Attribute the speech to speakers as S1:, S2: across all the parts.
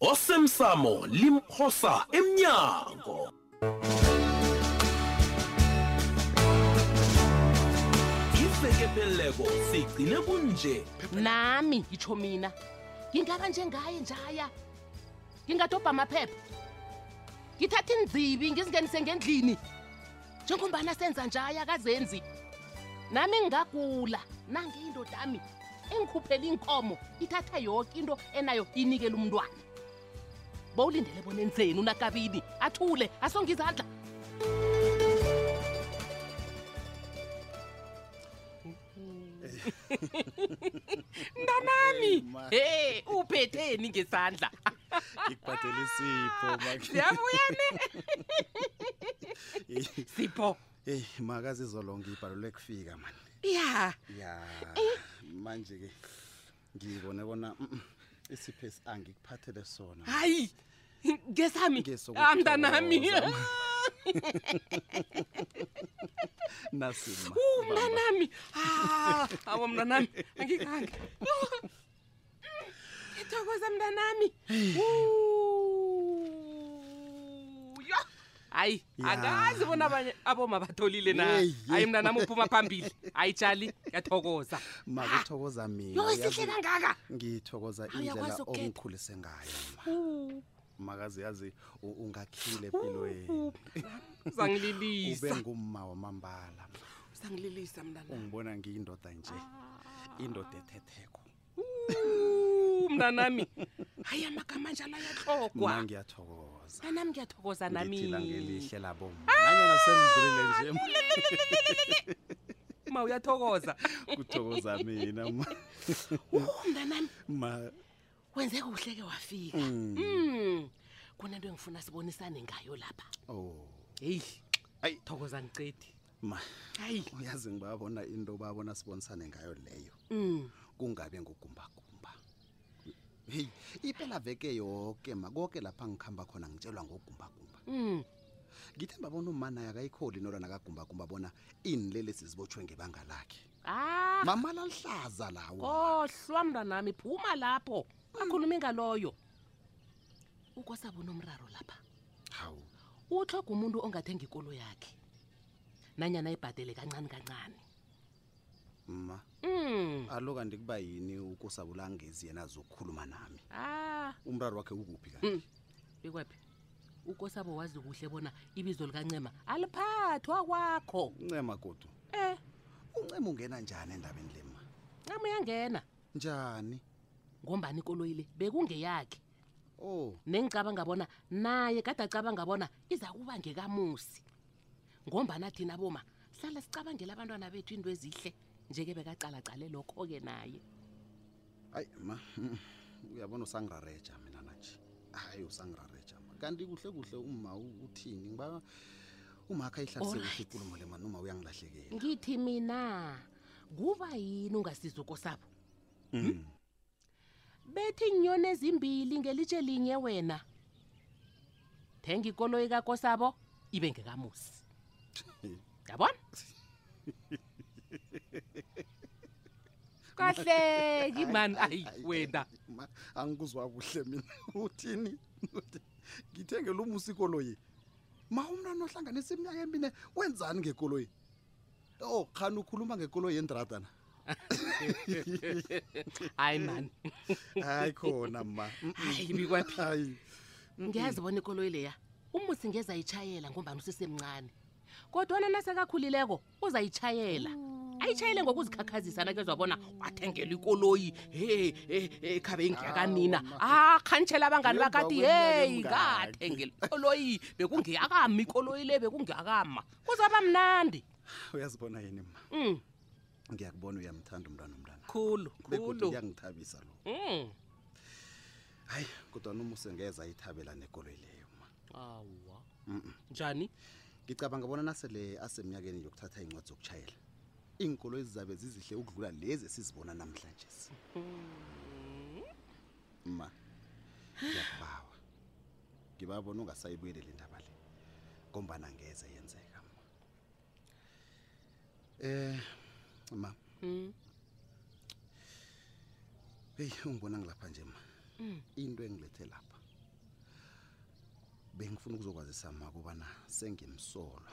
S1: osemsamo limphosa emnyango isekepheleleko sigcine kunje
S2: nami ngitsho mina ngingaba njengaye njaya ngingadobha amaphepha ngithatha inzibi ngizingenise ngendlini njengombana senza njaya akazenzi nami ngingagula nange indodami engikhuphela iinkomo ithatha yoke into enayo inikela umntwana bowulindele bona enzeni unakabini athule asonge izandla
S3: mntanami
S2: hey uphetheni ngesandla
S3: ngikubhadela isipho
S2: siyabuyane sipho
S3: hey makazi izolo ngibhalule kufika mani
S2: ya
S3: ya manje ke ngibone bona mm, mm, isiphesi angikuphathele sona
S2: hayi ngesami
S3: Ngesokuthokoza.
S2: Ah, mntanami
S3: nasima
S2: Uh, mntanami Ah, awa mntanami angikange ngithokoza mntanami Uh, hayi
S3: Ya.
S2: akazi bona abanye aboma batholile na
S3: Yeyi.
S2: hayi mna nami uphuma phambili hayi tshali yathokoza
S3: makuthokoza mina
S2: yo
S3: uyazi-
S2: isihle kangaka
S3: ngithokoza
S2: Hawu,
S3: indlela
S2: uyakwazi ukukhetha.
S3: ongikhulise ngayo
S2: Hu,
S3: makazi yazi u- ungakhile hu, empilweni
S2: hu.
S3: ube
S2: uzangililisa
S3: ngumma wamambala
S2: uzangililisa mntana
S3: ungibona ngiyindoda nje indoda ethetheko
S2: Ooh, mntanami hayi amagama anjalo ayatlogwa
S3: mna ngiyathokoza
S2: mntanami ngiyathokoza nami
S3: ngithi ilanga elihle labo nanyana sengidlulile nje
S2: ma uyathokoza
S3: kuthokoza mina ma.
S2: Ooh, mntanami
S3: ma
S2: wenze kuhle ke wafika
S3: Mm.
S2: Mm. kunento engifuna sibonisane ngayo lapha
S3: oh
S2: heyi
S3: ayi
S2: thokoza ngiqedi
S3: ma
S2: hayi
S3: uyazi ngibabona into babona sibonisane ngayo leyo
S2: mm.
S3: kungabe ngogumbagumba heyi ipela veke yoke ma koke lapha ngikuhamba khona ngitshelwa ngogumbagumba
S2: mm.
S3: ngithe mbabona umana yakayikholi nola nakagumbagumba bona iinlelesi zibotshwe ngebanga lakhe
S2: ah.
S3: mamala lihlaza lawo
S2: kohlwa mntanami phuma lapho akhulume ngaloyo ukwasabona umraro lapha
S3: hawu
S2: utlhoga umuntu ongathenga ikolo yakhe nanyana ibhadele kancane kancane
S3: ma
S2: mm.
S3: alo kanti kuba yini ukosabula angezi yena azokhuluma nami
S2: ah.
S3: umraro wakhe ukuphi kanti
S2: mm. bekwaphi ukosabo wazi kuhle bona ibizo likancema aliphathwa kwakho
S3: ncema godu
S2: eh
S3: uncema ungena njani endabeni lema
S2: ncema uyangena
S3: njani
S2: ngombani ikoloyi le bekungeyakhe
S3: oh
S2: nengicabanga bona naye kade acabanga bona iza kuba ngekamusi ngombana thina boma hlala sicabangela abantwana bethu into ezihle njeke bekaqalaqale lokho-ke naye
S3: ayi ma uyabona usangirareja mina nanje hayi usangirareja ma kanti kuhle kuhle uma uthini ngiba umakha ihlalisele
S2: Alright.
S3: ikulumo le mani uma uyangilahlekela
S2: ngithi mina kuba yini ungasiza ukosabo
S3: Mm.
S2: bethi inyoni ezimbili ngelitshe linye wena thenga ikoloyi kakosabo ibe ngekamusi yabona kahleki mani ayi wena
S3: angikuzwa kuhle mina uthini ngithengela umusi ikoloyi ma umntwana ohlanganisa iminyaka emine wenzani ngekoloyi o oh, khani ukhuluma ngekolo yendrada na
S2: hayi mani
S3: hayi khona ma
S2: hayi
S3: ibikwaphi
S2: ngiyazi bona ikoloyi leya umusi ngeza yitshayela ngombani usisemncane kodwana nasekakhulileko uzayitshayela ayitshayele ngokuzikhakhazisa nakezwa bona wathengela ikoloyi he ekhabe ingiyakanina akhantshela abangani
S3: bakati
S2: heyi ngathengela ikoloyi bekungiyakama ikoloyi le bekungiyakama kuzaba mnandi
S3: uyazibona yini ma
S2: mm.
S3: ngiyakubona uyamthanda umntwana umntwana
S2: khulu khulu
S3: uyangithabisa lo
S2: mm.
S3: hayi kodwa nomuse ngeza ayithabela nekoloyi leyo ma
S2: awa njani
S3: ngicabanga bona nasele asemnyakeni yokuthatha incwadi zokuchayela iinkolo ezizabe zizihle ukudlula lezi esizibona namhlanje mm. ma ngiyakubawa ngibabona ungasayibuyeleli indaba le ngombana ngeze yenzeka ma eh ma
S2: mm.
S3: heyi ungibona ngilapha nje ma
S2: mm.
S3: into engilethe lapha bengifuna ukuzokwazisa ma kubana sengimsolwa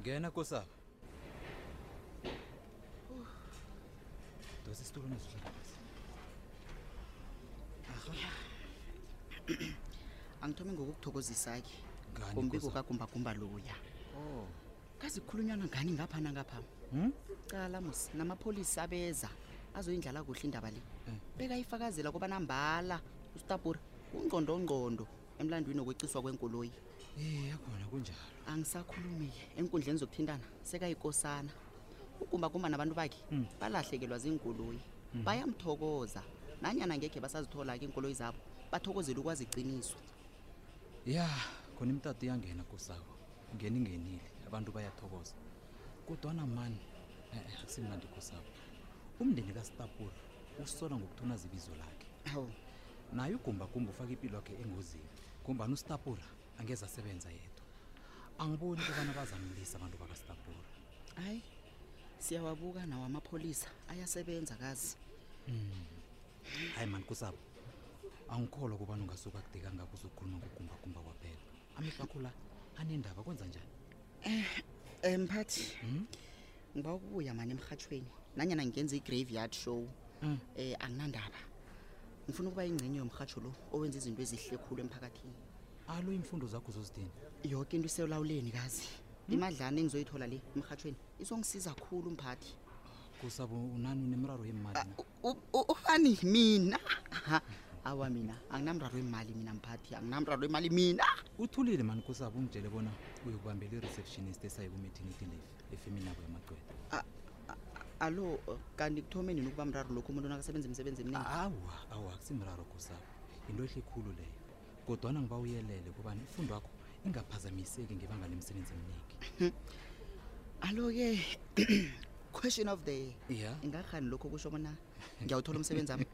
S4: ngena kosaba dosa isitulo nezihlalazi aha
S5: angithome ngokukuthokozisa-ke
S4: Ngani,
S5: ngombiko
S4: Nkosi?
S5: kagumbagumba loya
S4: Oh.
S5: kazikhulunywana ngani ngapha nangapha
S4: hmm?
S5: cala mos namapholisa abeza azoyindlala kuhle indaba le
S4: eh.
S5: bekayifakazela koba nambala ustabura ungqondo ongqondo emlandwini okweciswa kwenkoloyi
S4: iye khona kunjalo
S5: angisakhulumi-ke enkundleni zokuthintana sekayikosana ugumbagumba nabantu bakhe
S4: hmm.
S5: balahlekelwa ziinkoloyi hmm. bayamthokoza nanyana ngekhe basazithola-ke iinkoloyi zabo bathokozela ukwazi iqiniso
S4: ya khona imtata iyangena kusako ngena ingenile abantu bayathokoza kodwana mani e-e akusimnandi kusako umndeni kastapur usola ngokuthunaza ibizo lakhe
S5: awu
S4: naye ugumbagumba ufaka impilo yakhe engozini kumbani ustapura angeze asebenza yedwa angiboni kobana bazamlisa abantu bakastapura
S5: hayi siyawabuka nawo amapholisa ayasebenza kazi
S4: hayi mani kusabo angikholwa kubani ungasuka kude kangako uzokhuluma ngokugumbagumba kwaphela amehlo akho la anendaba kwenza njani
S5: um mphathi
S4: Hmm?
S5: ngiba ukubuya mani emrhatshweni nanyana ngenza i-graveyard show um Mm. anginandaba ngifuna ukuba ingxenye yomrhatsho lo owenza izinto ezihle khulu emphakathini
S4: alo iimfundo zakho zozidini
S5: yoke into iselawuleni kazi imadlana engizoyithola le emrhatshweni izongisiza khulu mphathi
S4: kusabo unani unemiraro yemali na U- u-
S5: ufani mina Aha. awa mina anginamraro imali mina mphathi anginamraro imali mina
S4: uthulile mani kusaba ungitshele bona uyokubambela i-receptionist esayi ku-maternity leave efemini yabo yamagcwele
S5: alo uh, kanti kuthome nini ukuba mraro lokho umuntu nakasebenza imisebenzi eminingi
S4: awa awa akusimraro kusaba yinto ehle khulu leyo kodwana ngibawuyelele kubani ifundo wakho ingaphazamiseki ngebanga lemisebenzi eminingi
S5: alo-ke question of the
S4: ya
S5: ingarhani lokho kusho bona ngiyawuthola umsebenzi wami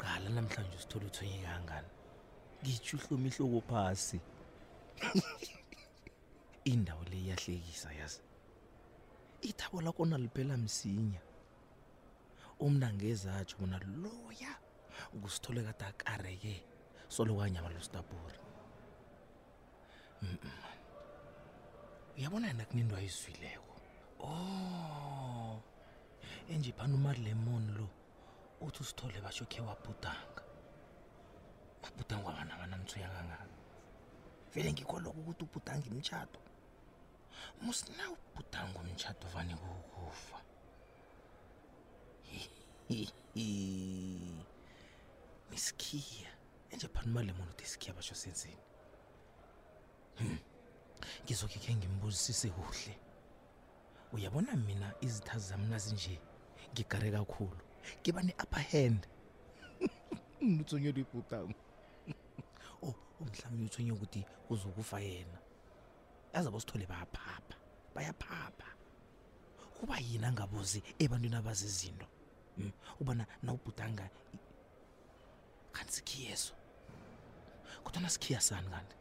S6: qala namhlanje usithola uthonye kangani ngitsho uhloma ihloko phasi indawo le iyahlekisa yazi ithabo lakho naliphela msinya umna ngeze atsho bona loya ngusithole kade akareke solo kwanyama lostaburi uyabona yena kunento ayizwileko o oh. enje phana umalemoni lo uthi usithole basho khe wabhudanga babhudanga wabanabana mthuya kangani vele ngikho lokho ukuthi ubhudanga imtshato musina ubhudanga umtshato vane kukufa miskhiya enje phanuma le muntu tisikhiya basho senzeni hmm. ngizoke khe ngimbuzisise kuhle uyabona mina izitha zami nazinje ngigare kakhulu ngiba ne-upper hand uthonyelwa ibhutango o oh, umhlawumbe uthonye ukuthi uzokufa yena yazi abosithole bayaphapha bayaphapha kuba yini angabuzi ebantwini abazi izinto hmm. ubana nawubhudanga kanti sikhiyeso kodwa nasikhiya sani kanti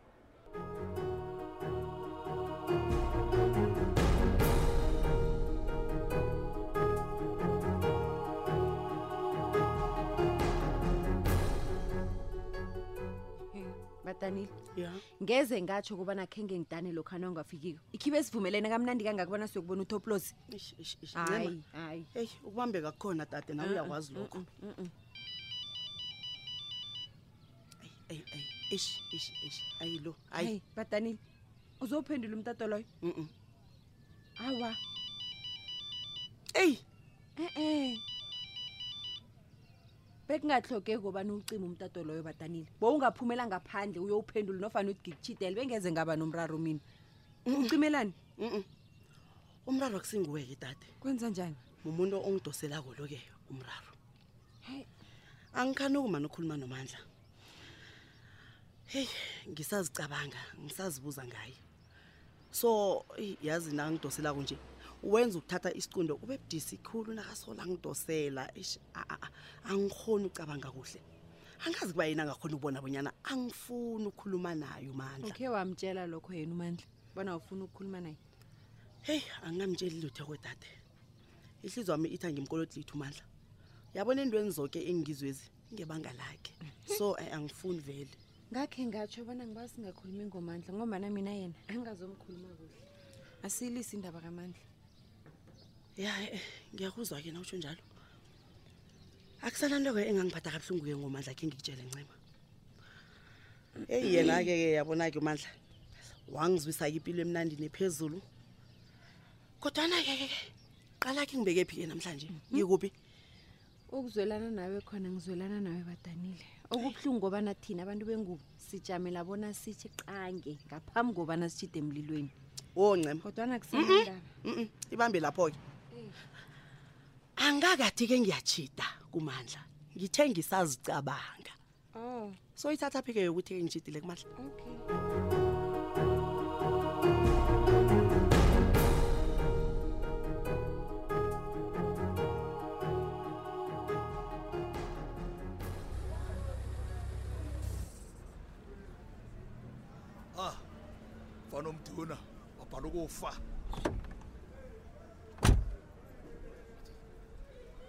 S7: badanile
S5: ya
S7: ngeze ngatsho kubana khenge ngidane lokhu ana ungafikiko ikhibe esivumelene kamnandi kangakubona siyokubona utoplosi Eish, eish, eish, Ncema. hayi hayi
S5: eyi ukubambeka kukhona dade nawe uyakwazi lokho eyi eyi ish ish ish ayi lo ayi
S7: hayi badanile uzowuphendula umtato loyo
S5: mhm
S7: awa
S5: eyi e-e
S7: bekungahlogeki kobani ucima umtato loyo badanile bowungaphumela ngaphandle uyowuphendula nofana uthi ngikutshidele bengeze ngaba nomraro mina ucimelani
S8: mhm umraro akusinguweke dade
S7: kwenza njani
S8: mumuntu ongidoselako loke umraro angikhani ukumane ukhuluma nomandla heyi ngisazicabanga ngisazibuza ngaye so yazi nangidosela kunje wenza ukuthatha isiqundo ube budisi khulu nakasola ngidosela ish angikhoni ucabanga kuhle angazi kuba yena angakhona ukubona bonyana angifuni ukukhuluma nayo mandla
S7: ukhe wamtshela lokho yena umandla bona ufuna ukukhuluma naye
S8: heyi angingamtsheli lutho kwedade ihliziyo wami ithi angimkoloti lithu mandla yabona entweni zoke engizwezi ngebanga lakhe so eh, angifuni vele
S7: ngakhe ngatsho bona ngiba singakhulumi ngomandla ngomana mina yena angazomkhuluma kuhle asilise indaba kamandla
S8: ya eh, ngiyakuzwa ke na utsho njalo akusanantoko engangiphatha kabuhlungu ke ngomandla khe ngikutshele ncema eyi yena-ke ke yabona-ke umandla wangizwisa-ke impilo emnandini ephezulu kodwana ke ke qala ke ngibeke phi ke namhlanje ngikuphi
S7: ukuzwelana nawe khona ngizwelana nawe badanile okubuhlungu ngobana thina abantu bengubo sijamela bona sithi qange ngaphambi kobana sitshide emlilweni
S8: wo oh, ncema
S7: kodwana
S8: kuseaa ibambe lapho-ke angakathi ke ngiyachida kumandla ngithe ngisazicabanga
S7: oh
S8: so ithatha phike yokuthi ngishidile kumahle
S7: okay
S4: ah mfana omduna wabhala ukufa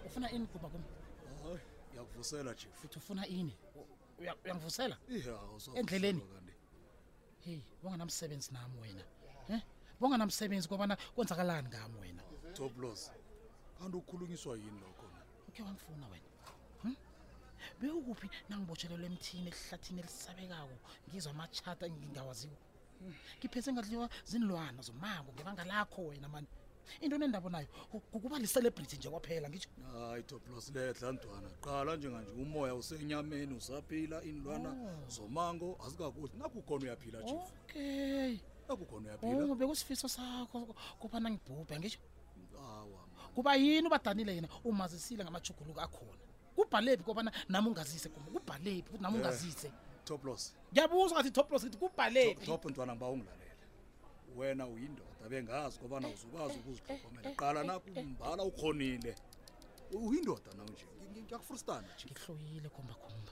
S1: ufuna ini gubha kum
S4: ngiyakuvusela chief
S1: futhi ufuna ini Uya- uyangivusela Endleleni. heyi bonganamsebenzi nami wena um bonganamsebenzi kobana kwenzakalani ngami wena
S4: toplos kanti ukhulunyiswa yini lokho na
S1: ukhe wangifuna wena Hmm? bewukuphi nangibotshelelwe emthini esihlathini elisabekako ngizwa amachata ngingawaziko ngiphethe ngadliwa zinilwana zomango ngebanga lakho wena mani into nendabo nayo kukuba licelebrity nje kwaphela ngitsho
S4: hayi toplos ledla ntwana qala njenganje umoya usenyameni usaphila iinlwana oh. zomango azikakuthi nakukhona uyaphila chief
S1: okay
S4: nakukhona uyaphila
S1: oh, bekusifiso sakho kuba nangibhubhe ngitsho kuba yini ubadanile yena umazisile ngamajuguluko akhona kubhalephi kobana nami ungazise guma kubhalephi ukuthi nami ungazise
S4: top loss
S1: ngiyabuza ngathi top loss ngithi kubhalephi
S4: top ntwana ngiba ungilalela wena uyindoda bengazi kobana uzukwazi ukuzihlogomela qala nakumbala ukhonile uyindoda nawu nje ngiyakufrustana nje
S1: ngihloyile khombakhomba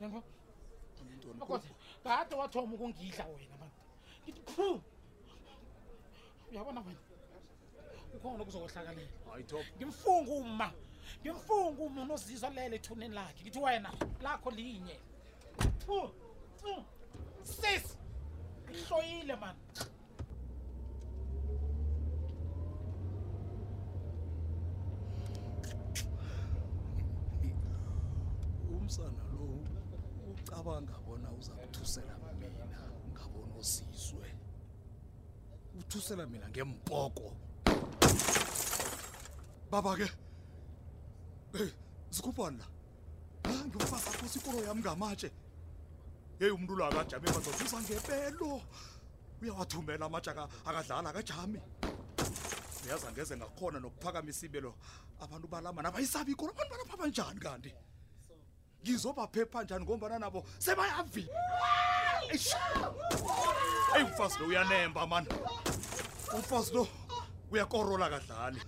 S1: yabo makoti kade wathoma ukungidla wena man ngithi phu uyabona wena ukhona kuzokohlakalela ngimfunga uma ngimfunga uma unozizwa lele ethuneni lakhe ngithi wena lakho linye phu sis ihloyile mani
S4: umsana lo ucabanga bona uzakuthusela mina ngabona osizwe uthusela mina ngempoko baba ke hey sikhuphani la Ah, ngiyofaka khosi ikolo yami ngamatshe yeyi umntu lo akajame madoda uzangepelo uyawathumela amatsha akadlala akajami uyazi angeze ngakhona nokuphakamisa ibelo abantu balama nabayisabi ikolo abantu balapha banjani kanti ngizobaphepha njani ngombana nabo sebayavi eyi umfazi lo uyanemba mani umfazi lo uyakorola kadlali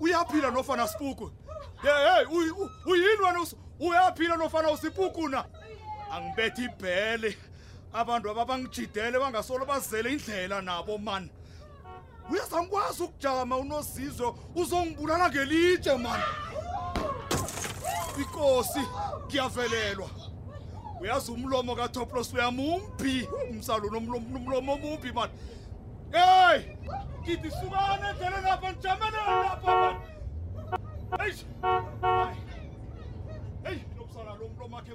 S4: uyaphila nofana sipuku hey uyini wena uyaphila nofana usipuku na angibethi ibhele abantu aba bangijidele bangasolo bazele indlela nabo mani uyaza ngikwazi ukujama unozizwe uzongibulala ngelitshe mani ikosi ngiyavelelwa uyazi umlomo katoplos uyamumbi umsalo nomlomo omumbi mani eyi ngithi sukane endlele lapha nijamele lapha mani eyi eyi lomsala lo
S9: mlomakhe